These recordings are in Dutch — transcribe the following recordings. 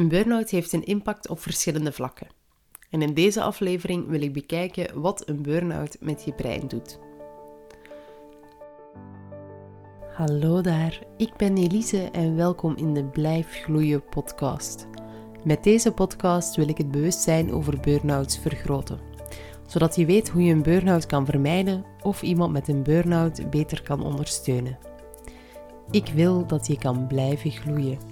Een burn-out heeft een impact op verschillende vlakken. En in deze aflevering wil ik bekijken wat een burn-out met je brein doet. Hallo daar, ik ben Elise en welkom in de Blijf Gloeien podcast. Met deze podcast wil ik het bewustzijn over burn-outs vergroten, zodat je weet hoe je een burn-out kan vermijden of iemand met een burn-out beter kan ondersteunen. Ik wil dat je kan blijven gloeien.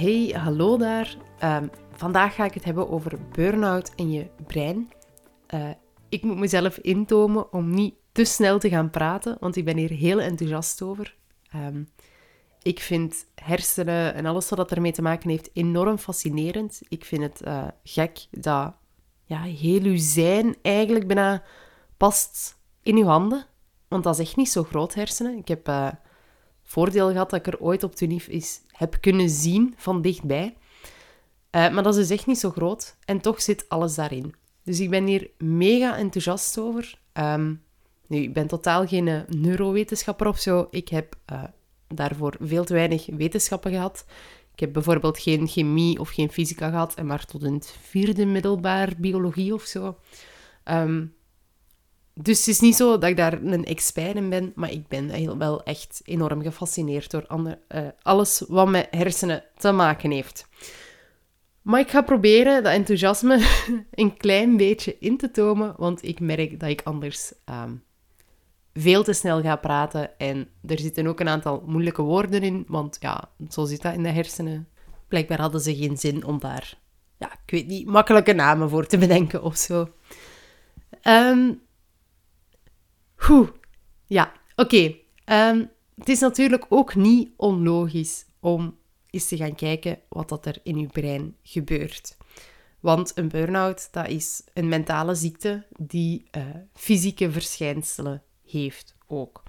Hey, hallo daar. Ehm, vandaag ga ik het hebben over burn-out in je brein. Uh, ik moet mezelf intomen om niet te snel te gaan praten, want ik ben hier heel enthousiast over. Um, ik vind hersenen en alles wat ermee te maken heeft enorm fascinerend. Ik vind het uh, gek dat ja, heel uw zijn eigenlijk bijna past in uw handen. Want dat is echt niet zo groot, hersenen. Ik heb uh, voordeel gehad dat ik er ooit op Tunif is heb kunnen zien van dichtbij. Uh, maar dat is dus echt niet zo groot. En toch zit alles daarin. Dus ik ben hier mega enthousiast over. Um, nu, ik ben totaal geen uh, neurowetenschapper of zo. Ik heb uh, daarvoor veel te weinig wetenschappen gehad. Ik heb bijvoorbeeld geen chemie of geen fysica gehad, en maar tot het vierde middelbaar biologie of zo. Um, dus het is niet zo dat ik daar een expert in ben, maar ik ben heel wel echt enorm gefascineerd door ander, uh, alles wat met hersenen te maken heeft. Maar ik ga proberen dat enthousiasme een klein beetje in te tomen, want ik merk dat ik anders um, veel te snel ga praten. En er zitten ook een aantal moeilijke woorden in, want ja, zo zit dat in de hersenen. Blijkbaar hadden ze geen zin om daar, ja, ik weet niet, makkelijke namen voor te bedenken of zo. Um, ja, oké. Ehm, het is natuurlijk ook niet onlogisch om eens te gaan kijken wat dat er in uw brein gebeurt. Want een burn-out, dat is een mentale ziekte die uh, fysieke verschijnselen heeft ook.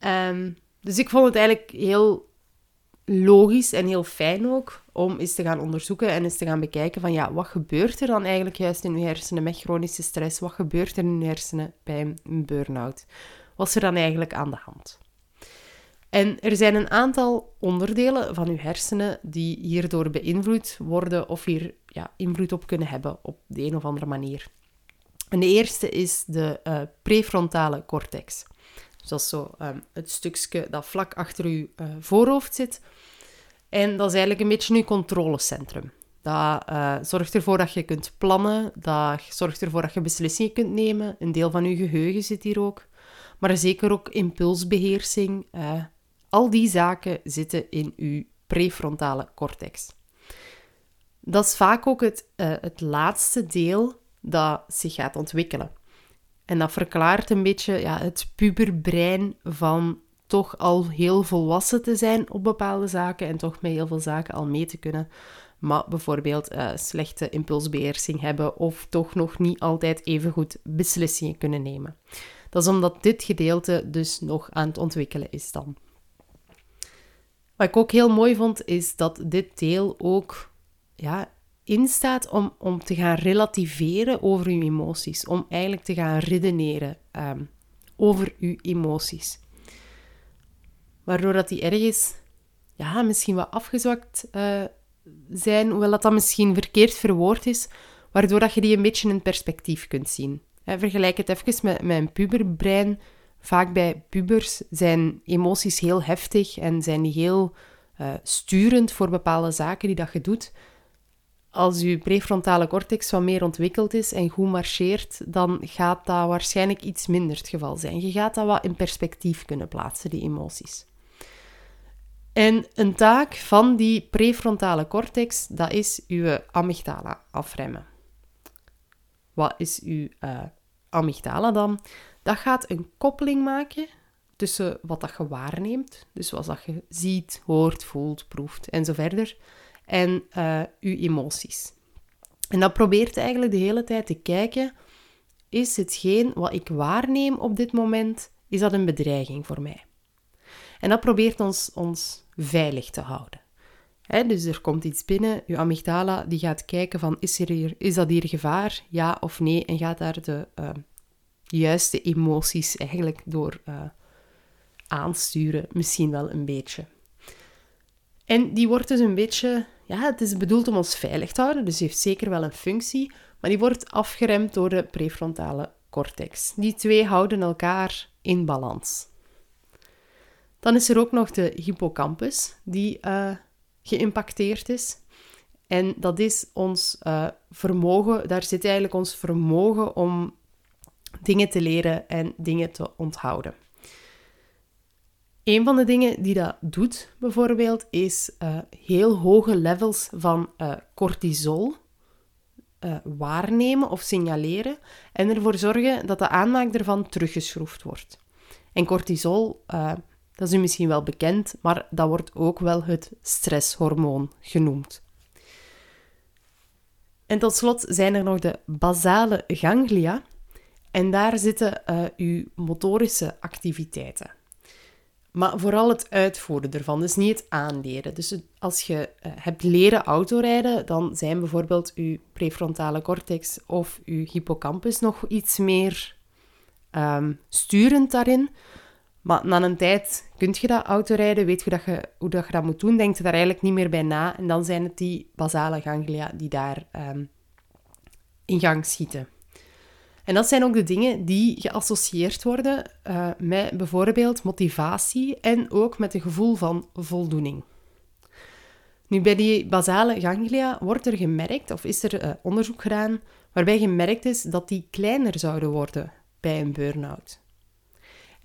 Um, dus ik vond het eigenlijk heel logisch en heel fijn ook om eens te gaan onderzoeken en eens te gaan bekijken van ja, wat gebeurt er dan eigenlijk juist in uw hersenen met chronische stress? Wat gebeurt er in uw hersenen bij een burn-out? Wat is er dan eigenlijk aan de hand? En er zijn een aantal onderdelen van uw hersenen die hierdoor beïnvloed worden of hier ja, invloed op kunnen hebben op de een of andere manier. En de eerste is de uh, prefrontale cortex. Dus dat is zo um, het stukje dat vlak achter uw uh, voorhoofd zit. En dat is eigenlijk een beetje uw controlecentrum. Dat uh, zorgt ervoor dat je kunt plannen, dat zorgt ervoor dat je beslissingen kunt nemen. Een deel van je geheugen zit hier ook. Maar zeker ook impulsbeheersing. Uh, al die zaken zitten in uw prefrontale cortex. Dat is vaak ook het, uh, het laatste deel dat zich gaat ontwikkelen. En dat verklaart een beetje ja, het puberbrein van toch al heel volwassen te zijn op bepaalde zaken en toch met heel veel zaken al mee te kunnen. Maar bijvoorbeeld uh, slechte impulsbeheersing hebben of toch nog niet altijd even goed beslissingen kunnen nemen. Dat is omdat dit gedeelte dus nog aan het ontwikkelen is dan. Wat ik ook heel mooi vond, is dat dit deel ook ja, instaat om, om te gaan relativeren over uw emoties. Om eigenlijk te gaan redeneren um, over uw emoties. Waardoor dat die ergens ja, misschien wat afgezwakt uh, zijn, hoewel dat, dat misschien verkeerd verwoord is, waardoor dat je die een beetje in perspectief kunt zien. Vergelijk het even met, een puberbrein. Vaak bij pubers zijn emoties heel heftig en zijn die heel uh, sturend voor bepaalde zaken die dat je doet als je prefrontale cortex wat meer ontwikkeld is en goed marcheert, dan gaat dat waarschijnlijk iets minder het geval zijn. Je gaat dat wat in perspectief kunnen plaatsen, die emoties. En een taak van die prefrontale cortex, dat is uw amygdala afremmen. Wat is uw uh, amygdala dan? Dat gaat een koppeling maken tussen wat dat je waarneemt, dus wat dat je ziet, hoort, voelt, proeft en zo verder, en uh, uw emoties. En dat probeert eigenlijk de hele tijd te kijken, is hetgeen wat ik waarneem op dit moment, is dat een bedreiging voor mij? En dat probeert ons, ons veilig te houden. dus er komt iets binnen, uw amygdala die gaat kijken van, is, er hier, is dat hier gevaar, ja of nee, en gaat daar de uh, juiste emoties eigenlijk door uh, aansturen, misschien wel een beetje. En die wordt dus een beetje, ja, het is bedoeld om ons veilig te houden, dus heeft zeker wel een functie, maar die wordt afgeremd door de prefrontale cortex. Die twee houden elkaar in balans. Dan is er ook nog de hippocampus, die uh, geïmpacteerd is. En dat is ons uh, vermogen, daar zit eigenlijk ons vermogen om dingen te leren en dingen te onthouden. Een van de dingen die dat doet, bijvoorbeeld, is uh, heel hoge levels van cortisol waarnemen of signaleren en ervoor zorgen dat de aanmaak ervan teruggeschroefd wordt. En cortisol, dat is u misschien wel bekend, maar dat wordt ook wel het stresshormoon genoemd. En tot slot zijn er nog de basale ganglia. En daar zitten uw motorische activiteiten. Maar vooral het uitvoeren ervan, dus niet het aanleren. Dus als je uh, hebt leren autorijden, dan zijn bijvoorbeeld je prefrontale cortex of je hippocampus nog iets meer um, sturend daarin. Maar na een tijd kun je dat autorijden, weet je, dat je hoe dat je dat moet doen, denk je daar eigenlijk niet meer bij na. En dan zijn het die basale ganglia die daar um, in gang schieten. En dat zijn ook de dingen die geassocieerd worden uh, met bijvoorbeeld motivatie en ook met een gevoel van voldoening. Nu, bij die basale ganglia wordt er gemerkt, of is er uh, onderzoek gedaan, waarbij gemerkt is dat die kleiner zouden worden bij een burn-out.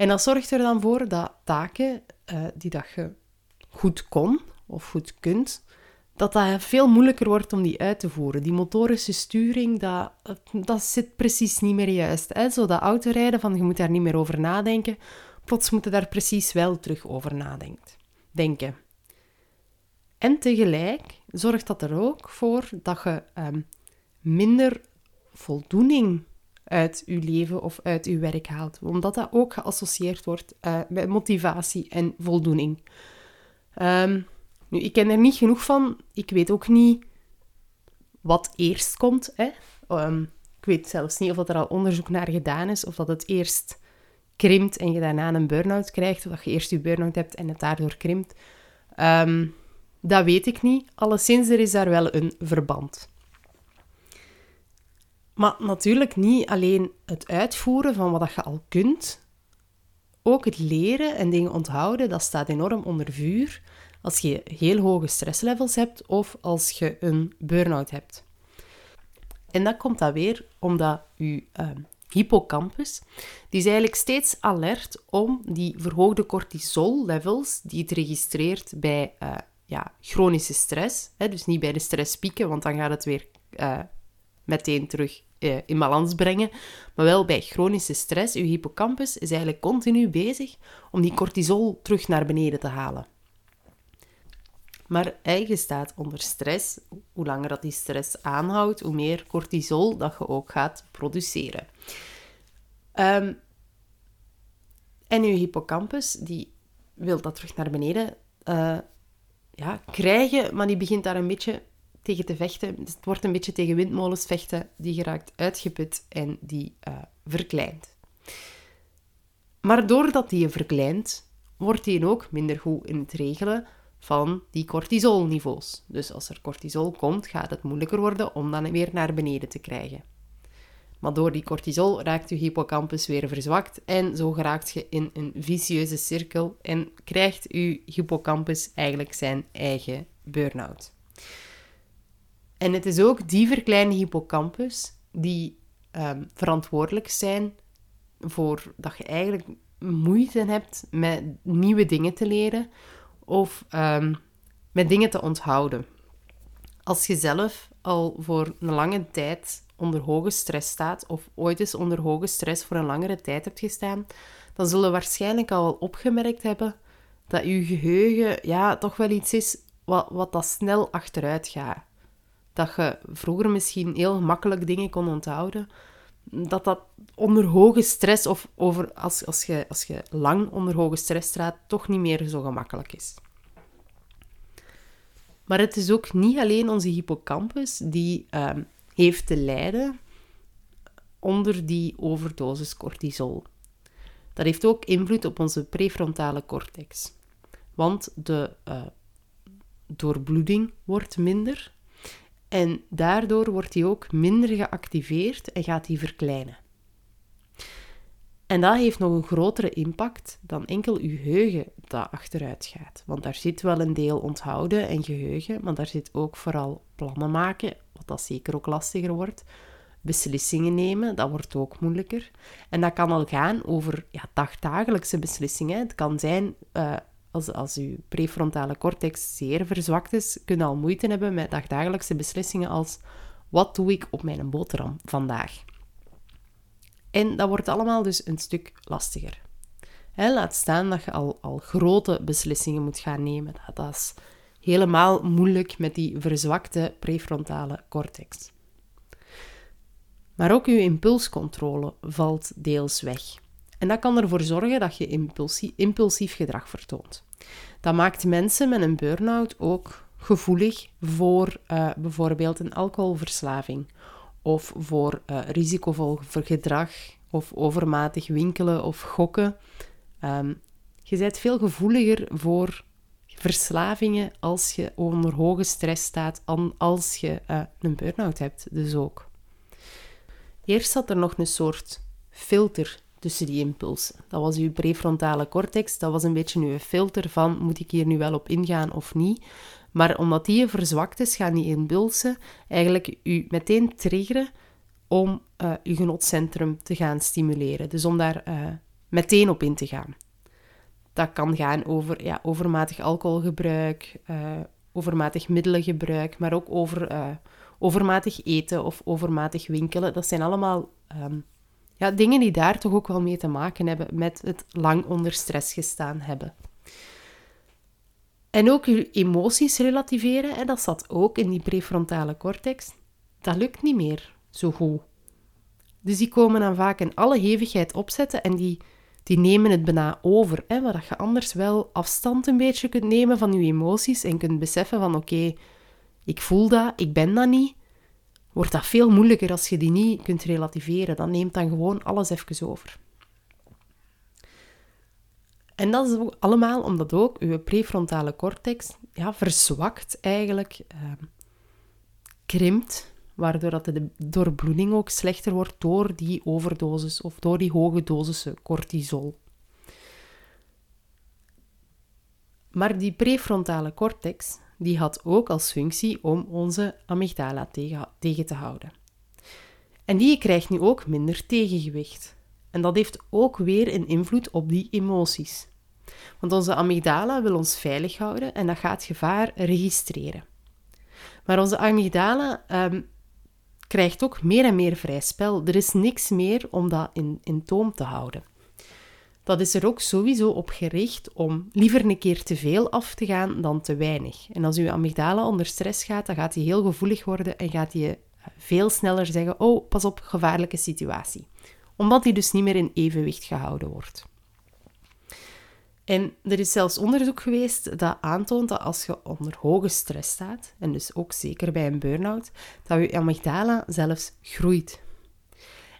En dat zorgt er dan voor dat taken uh, die dat je goed kon of goed kunt, dat dat veel moeilijker wordt om die uit te voeren. Die motorische sturing, dat, dat zit precies niet meer juist. Hè? Zo dat autorijden, van je moet daar niet meer over nadenken. Plots moet je daar precies wel terug over nadenken. En tegelijk zorgt dat er ook voor dat je um, minder voldoening uit je leven of uit je werk haalt. Omdat dat ook geassocieerd wordt uh, met motivatie en voldoening. Um, nu, ik ken er niet genoeg van. Ik weet ook niet wat eerst komt. Hè. Um, ik weet zelfs niet of er al onderzoek naar gedaan is, of dat het eerst krimpt en je daarna een burn-out krijgt, of dat je eerst je burn-out hebt en het daardoor krimpt. Um, dat weet ik niet. Alleszins, er is daar wel een verband. Maar natuurlijk niet alleen het uitvoeren van wat je al kunt. Ook het leren en dingen onthouden, dat staat enorm onder vuur als je heel hoge stresslevels hebt of als je een burn-out hebt. En dat komt dan weer omdat je uh, hippocampus, die is eigenlijk steeds alert om die verhoogde cortisol-levels die het registreert bij uh, ja, chronische stress, hè, dus niet bij de stresspieken, want dan gaat het weer uh, meteen terug uh, in balans brengen, maar wel bij chronische stress. Uw hippocampus is eigenlijk continu bezig om die cortisol terug naar beneden te halen. Maar je staat onder stress. Hoe langer dat die stress aanhoudt, hoe meer cortisol dat je ook gaat produceren. Um, en je hippocampus, die wil dat terug naar beneden uh, ja, krijgen, maar die begint daar een beetje tegen te vechten. Dus het wordt een beetje tegen windmolens vechten. Die geraakt uitgeput en die uh, verkleint. Maar doordat die je verkleint, wordt die ook minder goed in het regelen van die cortisolniveaus. Dus als er cortisol komt, gaat het moeilijker worden om dan weer naar beneden te krijgen. Maar door die cortisol raakt je hippocampus weer verzwakt en zo geraakt je in een vicieuze cirkel en krijgt je hippocampus eigenlijk zijn eigen burn-out. En het is ook die verkleinde hippocampus die um, verantwoordelijk zijn voor dat je eigenlijk moeite hebt met nieuwe dingen te leren of um, met dingen te onthouden. Als je zelf al voor een lange tijd onder hoge stress staat, of ooit eens onder hoge stress voor een langere tijd hebt gestaan, dan zullen we waarschijnlijk al opgemerkt hebben dat je geheugen ja, toch wel iets is wat, wat dat snel achteruit gaat. Dat je vroeger misschien heel gemakkelijk dingen kon onthouden, dat dat onder hoge stress of over, als, als, je, als je lang onder hoge stress staat, toch niet meer zo gemakkelijk is. Maar het is ook niet alleen onze hippocampus die uh, heeft te lijden onder die overdosis cortisol. Dat heeft ook invloed op onze prefrontale cortex. Want de uh, doorbloeding wordt minder. En daardoor wordt die ook minder geactiveerd en gaat die verkleinen. En dat heeft nog een grotere impact dan enkel uw geheugen dat achteruit gaat. Want daar zit wel een deel onthouden en geheugen, maar daar zit ook vooral plannen maken, wat dat zeker ook lastiger wordt. Beslissingen nemen, dat wordt ook moeilijker. En dat kan al gaan over ja, dagdagelijkse beslissingen. Het kan zijn, uh, als, als uw prefrontale cortex zeer verzwakt is, kun je al moeite hebben met dagdagelijkse beslissingen als wat doe ik op mijn boterham vandaag? En dat wordt allemaal dus een stuk lastiger. laat staan dat je al, al grote beslissingen moet gaan nemen. Dat, dat is helemaal moeilijk met die verzwakte prefrontale cortex. Maar ook je impulscontrole valt deels weg. En dat kan ervoor zorgen dat je impulsief, gedrag vertoont. Dat maakt mensen met een burn-out ook gevoelig voor uh, bijvoorbeeld een alcoholverslaving of voor uh, risicovol gedrag of overmatig winkelen of gokken. Um, je bent veel gevoeliger voor verslavingen als je onder hoge stress staat, dan als je uh, een burn-out hebt, dus ook. Eerst zat er nog een soort filter tussen die impulsen. Dat was uw prefrontale cortex, dat was een beetje uw filter van moet ik hier nu wel op ingaan of niet. Maar omdat die verzwakt is, gaan die impulsen eigenlijk u meteen triggeren om uh, je genotcentrum te gaan stimuleren. Dus om daar uh, meteen op in te gaan. Dat kan gaan over ja, overmatig alcoholgebruik, uh, overmatig middelengebruik, maar ook over overmatig eten of overmatig winkelen. Dat zijn allemaal um, ja, dingen die daar toch ook wel mee te maken hebben met het lang onder stress gestaan hebben. En ook je emoties relativeren, hè, dat zat ook in die prefrontale cortex. Dat lukt niet meer zo goed. Dus die komen dan vaak in alle hevigheid opzetten en die, die nemen het bijna over. Hè, waar je anders wel afstand een beetje kunt nemen van je emoties en kunt beseffen van oké, ik voel dat, ik ben dat niet. Wordt dat veel moeilijker als je die niet kunt relativeren. Dan neemt dan gewoon alles even over. En dat is allemaal omdat ook uw prefrontale cortex ja, verzwakt eigenlijk, uh, krimpt, waardoor dat de doorbloeding ook slechter wordt door die overdosis of door die hoge dosissen cortisol. Maar die prefrontale cortex die had ook als functie om onze amygdala tegen, tegen te houden. En die krijgt nu ook minder tegengewicht. En dat heeft ook weer een invloed op die emoties. Want onze amygdala wil ons veilig houden en dat gaat gevaar registreren. Maar onze amygdala um, krijgt ook meer en meer vrij spel. Er is niks meer om dat in, in toom te houden. Dat is er ook sowieso op gericht om liever een keer te veel af te gaan dan te weinig. En als uw amygdala onder stress gaat, dan gaat hij heel gevoelig worden en gaat hij veel sneller zeggen: Oh, pas op, gevaarlijke situatie. Omdat hij dus niet meer in evenwicht gehouden wordt. En er is zelfs onderzoek geweest dat aantoont dat als je onder hoge stress staat, en dus ook zeker bij een burn-out, dat je amygdala zelfs groeit.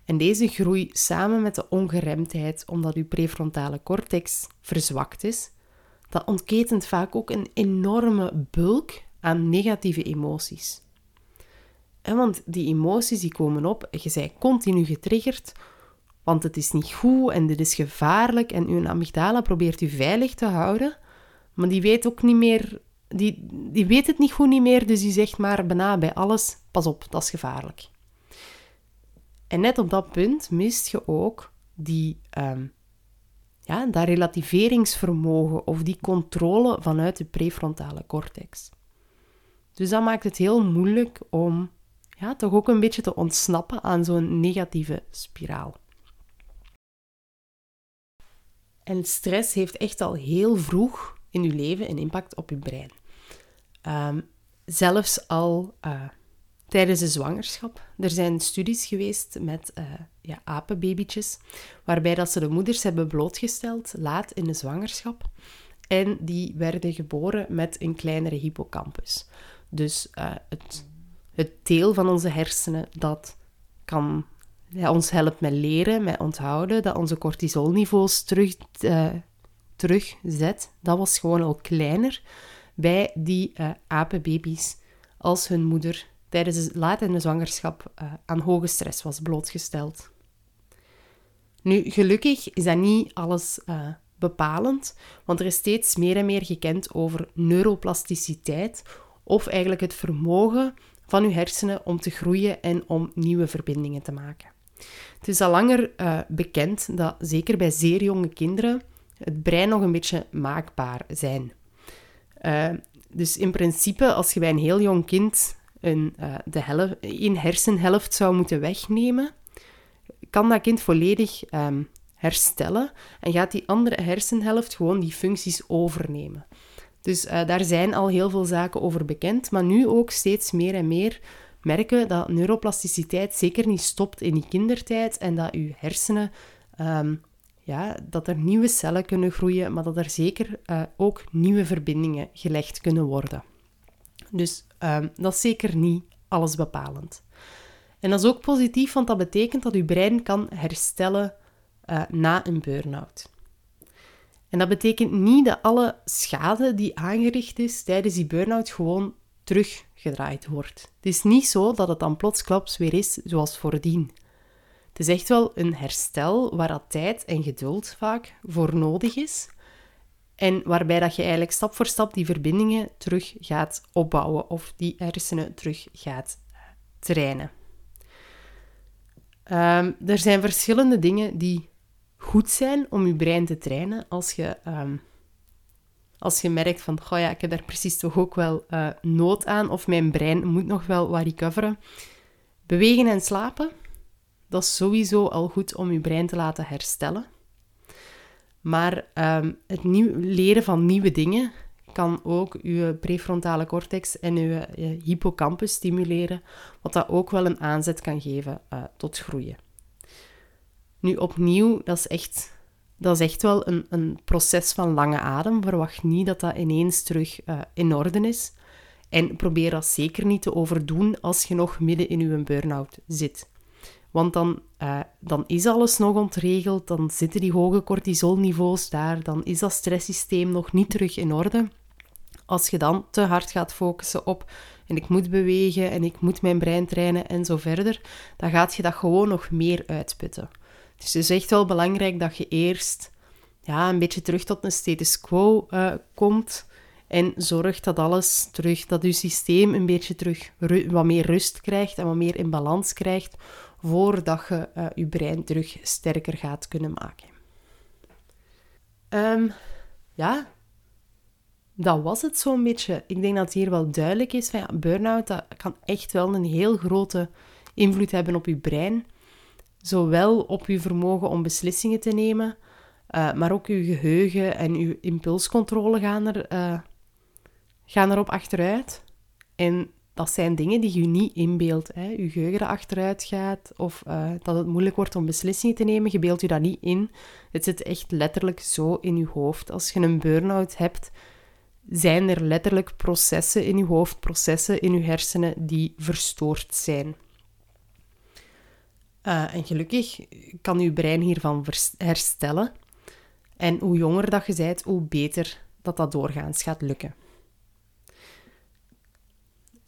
En deze groei samen met de ongeremdheid, omdat uw prefrontale cortex verzwakt is, dat ontketent vaak ook een enorme bulk aan negatieve emoties. En want die emoties die komen op, je bent continu getriggerd want het is niet goed en dit is gevaarlijk en uw amygdala probeert u veilig te houden, maar die weet ook niet meer, die, die weet het niet goed niet meer, dus die zegt maar bijna bij alles, pas op, dat is gevaarlijk. En net op dat punt mist je ook die, um, ja, dat relativeringsvermogen of die controle vanuit de prefrontale cortex. Dus dat maakt het heel moeilijk om ja, toch ook een beetje te ontsnappen aan zo'n negatieve spiraal. En stress heeft echt al heel vroeg in je leven een impact op je brein. Um, zelfs al uh, tijdens de zwangerschap. Er zijn studies geweest met uh, ja, apenbabytjes, waarbij dat ze de moeders hebben blootgesteld laat in de zwangerschap. En die werden geboren met een kleinere hippocampus. Dus uh, het, het deel van onze hersenen dat kan ons helpt met leren, met onthouden, dat onze cortisolniveaus terug, uh, terugzet. Dat was gewoon al kleiner bij die apenbaby's als hun moeder tijdens de laat zwangerschap uh, aan hoge stress was blootgesteld. Nu, gelukkig is dat niet alles uh, bepalend, want er is steeds meer en meer gekend over neuroplasticiteit, of eigenlijk het vermogen van uw hersenen om te groeien en om nieuwe verbindingen te maken. Het is al langer uh, bekend dat zeker bij zeer jonge kinderen het brein nog een beetje maakbaar zijn. Dus in principe, als je bij een heel jong kind een, uh, de helft, hersenhelft zou moeten wegnemen, kan dat kind volledig um, herstellen en gaat die andere hersenhelft gewoon die functies overnemen. Dus uh, daar zijn al heel veel zaken over bekend, maar nu ook steeds meer en meer merken dat neuroplasticiteit zeker niet stopt in die kindertijd en dat uw hersenen, um, ja, dat er nieuwe cellen kunnen groeien, maar dat er zeker uh, ook nieuwe verbindingen gelegd kunnen worden. Dus um, dat is zeker niet alles bepalend. En dat is ook positief, want dat betekent dat uw brein kan herstellen uh, na een burn-out. En dat betekent niet dat alle schade die aangericht is tijdens die burn-out gewoon teruggedraaid wordt. Het is niet zo dat het dan plotsklaps weer is zoals voordien. Het is echt wel een herstel waar tijd en geduld vaak voor nodig is. En waarbij dat je eigenlijk stap voor stap die verbindingen terug gaat opbouwen of die hersenen terug gaat trainen. Um, er zijn verschillende dingen die goed zijn om je brein te trainen als je, um, als je merkt van, goh ja, ik heb daar precies toch ook wel uh, nood aan of mijn brein moet nog wel wat recoveren. Bewegen en slapen, dat is sowieso al goed om je brein te laten herstellen. Maar um, het leren van nieuwe dingen kan ook je prefrontale cortex en je, je hippocampus stimuleren, wat dat ook wel een aanzet kan geven uh, tot groeien. Nu opnieuw, dat is echt, dat is echt wel een, een proces van lange adem. Verwacht niet dat dat ineens terug uh, in orde is. En probeer dat zeker niet te overdoen als je nog midden in je burn-out zit. Want dan, uh, dan is alles nog ontregeld, dan zitten die hoge cortisolniveaus daar, dan is dat stresssysteem nog niet terug in orde. Als je dan te hard gaat focussen op en ik moet bewegen en ik moet mijn brein trainen en zo verder, dan gaat je dat gewoon nog meer uitputten. Dus het is echt wel belangrijk dat je eerst ja, een beetje terug tot een status quo uh, komt en zorgt dat alles terug, dat je systeem een beetje terug wat meer rust krijgt en wat meer in balans krijgt, voordat je uh, je brein terug sterker gaat kunnen maken. Um, ja, dat was het zo'n beetje. Ik denk dat het hier wel duidelijk is van burn-out dat kan echt wel een heel grote invloed hebben op je brein. Zowel op je vermogen om beslissingen te nemen, uh, maar ook je geheugen en je impulscontrole gaan, er, uh, gaan erop achteruit. En dat zijn dingen die je niet inbeeldt. Je geheugen achteruit gaat of uh, dat het moeilijk wordt om beslissingen te nemen, je beeldt je dat niet in. Het zit echt letterlijk zo in je hoofd. Als je een burn-out hebt, zijn er letterlijk processen in je hoofd, processen in je hersenen die verstoord zijn. Uh, en gelukkig kan je brein hiervan herstellen. En hoe jonger dat je bent, hoe beter dat dat doorgaans gaat lukken.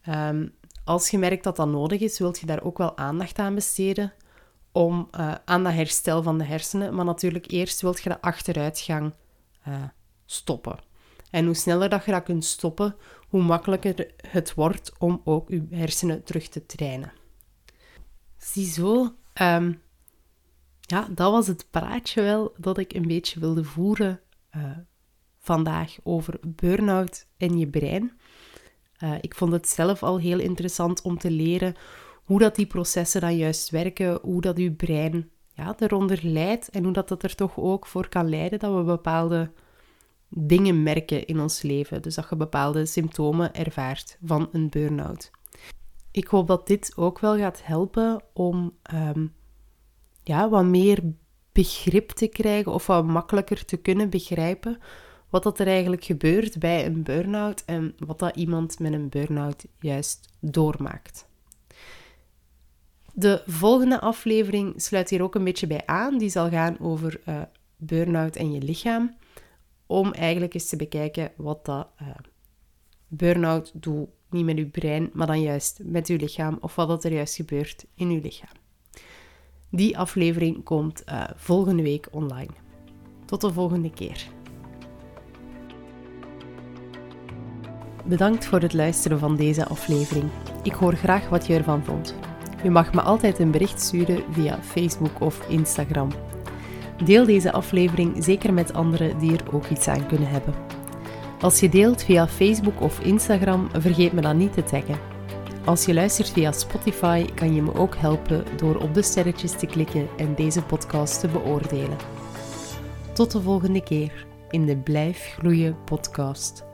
Um, als je merkt dat dat nodig is, wilt je daar ook wel aandacht aan besteden om uh, aan dat herstel van de hersenen. Maar natuurlijk eerst wilt je de achteruitgang uh, stoppen. En hoe sneller dat je dat kunt stoppen, hoe makkelijker het wordt om ook je hersenen terug te trainen. Ziezo, um, ja, dat was het praatje wel dat ik een beetje wilde voeren uh, vandaag over burn-out en je brein. Uh, ik vond het zelf al heel interessant om te leren hoe dat die processen dan juist werken, hoe dat je brein ja, eronder leidt en hoe dat, dat er toch ook voor kan leiden dat we bepaalde dingen merken in ons leven. Dus dat je bepaalde symptomen ervaart van een burn-out. Ik hoop dat dit ook wel gaat helpen om um, ja, wat meer begrip te krijgen of wat makkelijker te kunnen begrijpen wat dat er eigenlijk gebeurt bij een burn-out en wat dat iemand met een burn-out juist doormaakt. De volgende aflevering sluit hier ook een beetje bij aan. Die zal gaan over uh, burn-out en je lichaam om eigenlijk eens te bekijken wat dat, uh, burn-out doe niet met uw brein, maar dan juist met uw lichaam of wat dat er juist gebeurt in uw lichaam. Die aflevering komt uh, volgende week online. Tot de volgende keer. Bedankt voor het luisteren van deze aflevering. Ik hoor graag wat je ervan vond. Je mag me altijd een bericht sturen via Facebook of Instagram. Deel deze aflevering zeker met anderen die er ook iets aan kunnen hebben. Als je deelt via Facebook of Instagram, vergeet me dan niet te taggen. Als je luistert via Spotify, kan je me ook helpen door op de sterretjes te klikken en deze podcast te beoordelen. Tot de volgende keer in de Blijf Groeien podcast.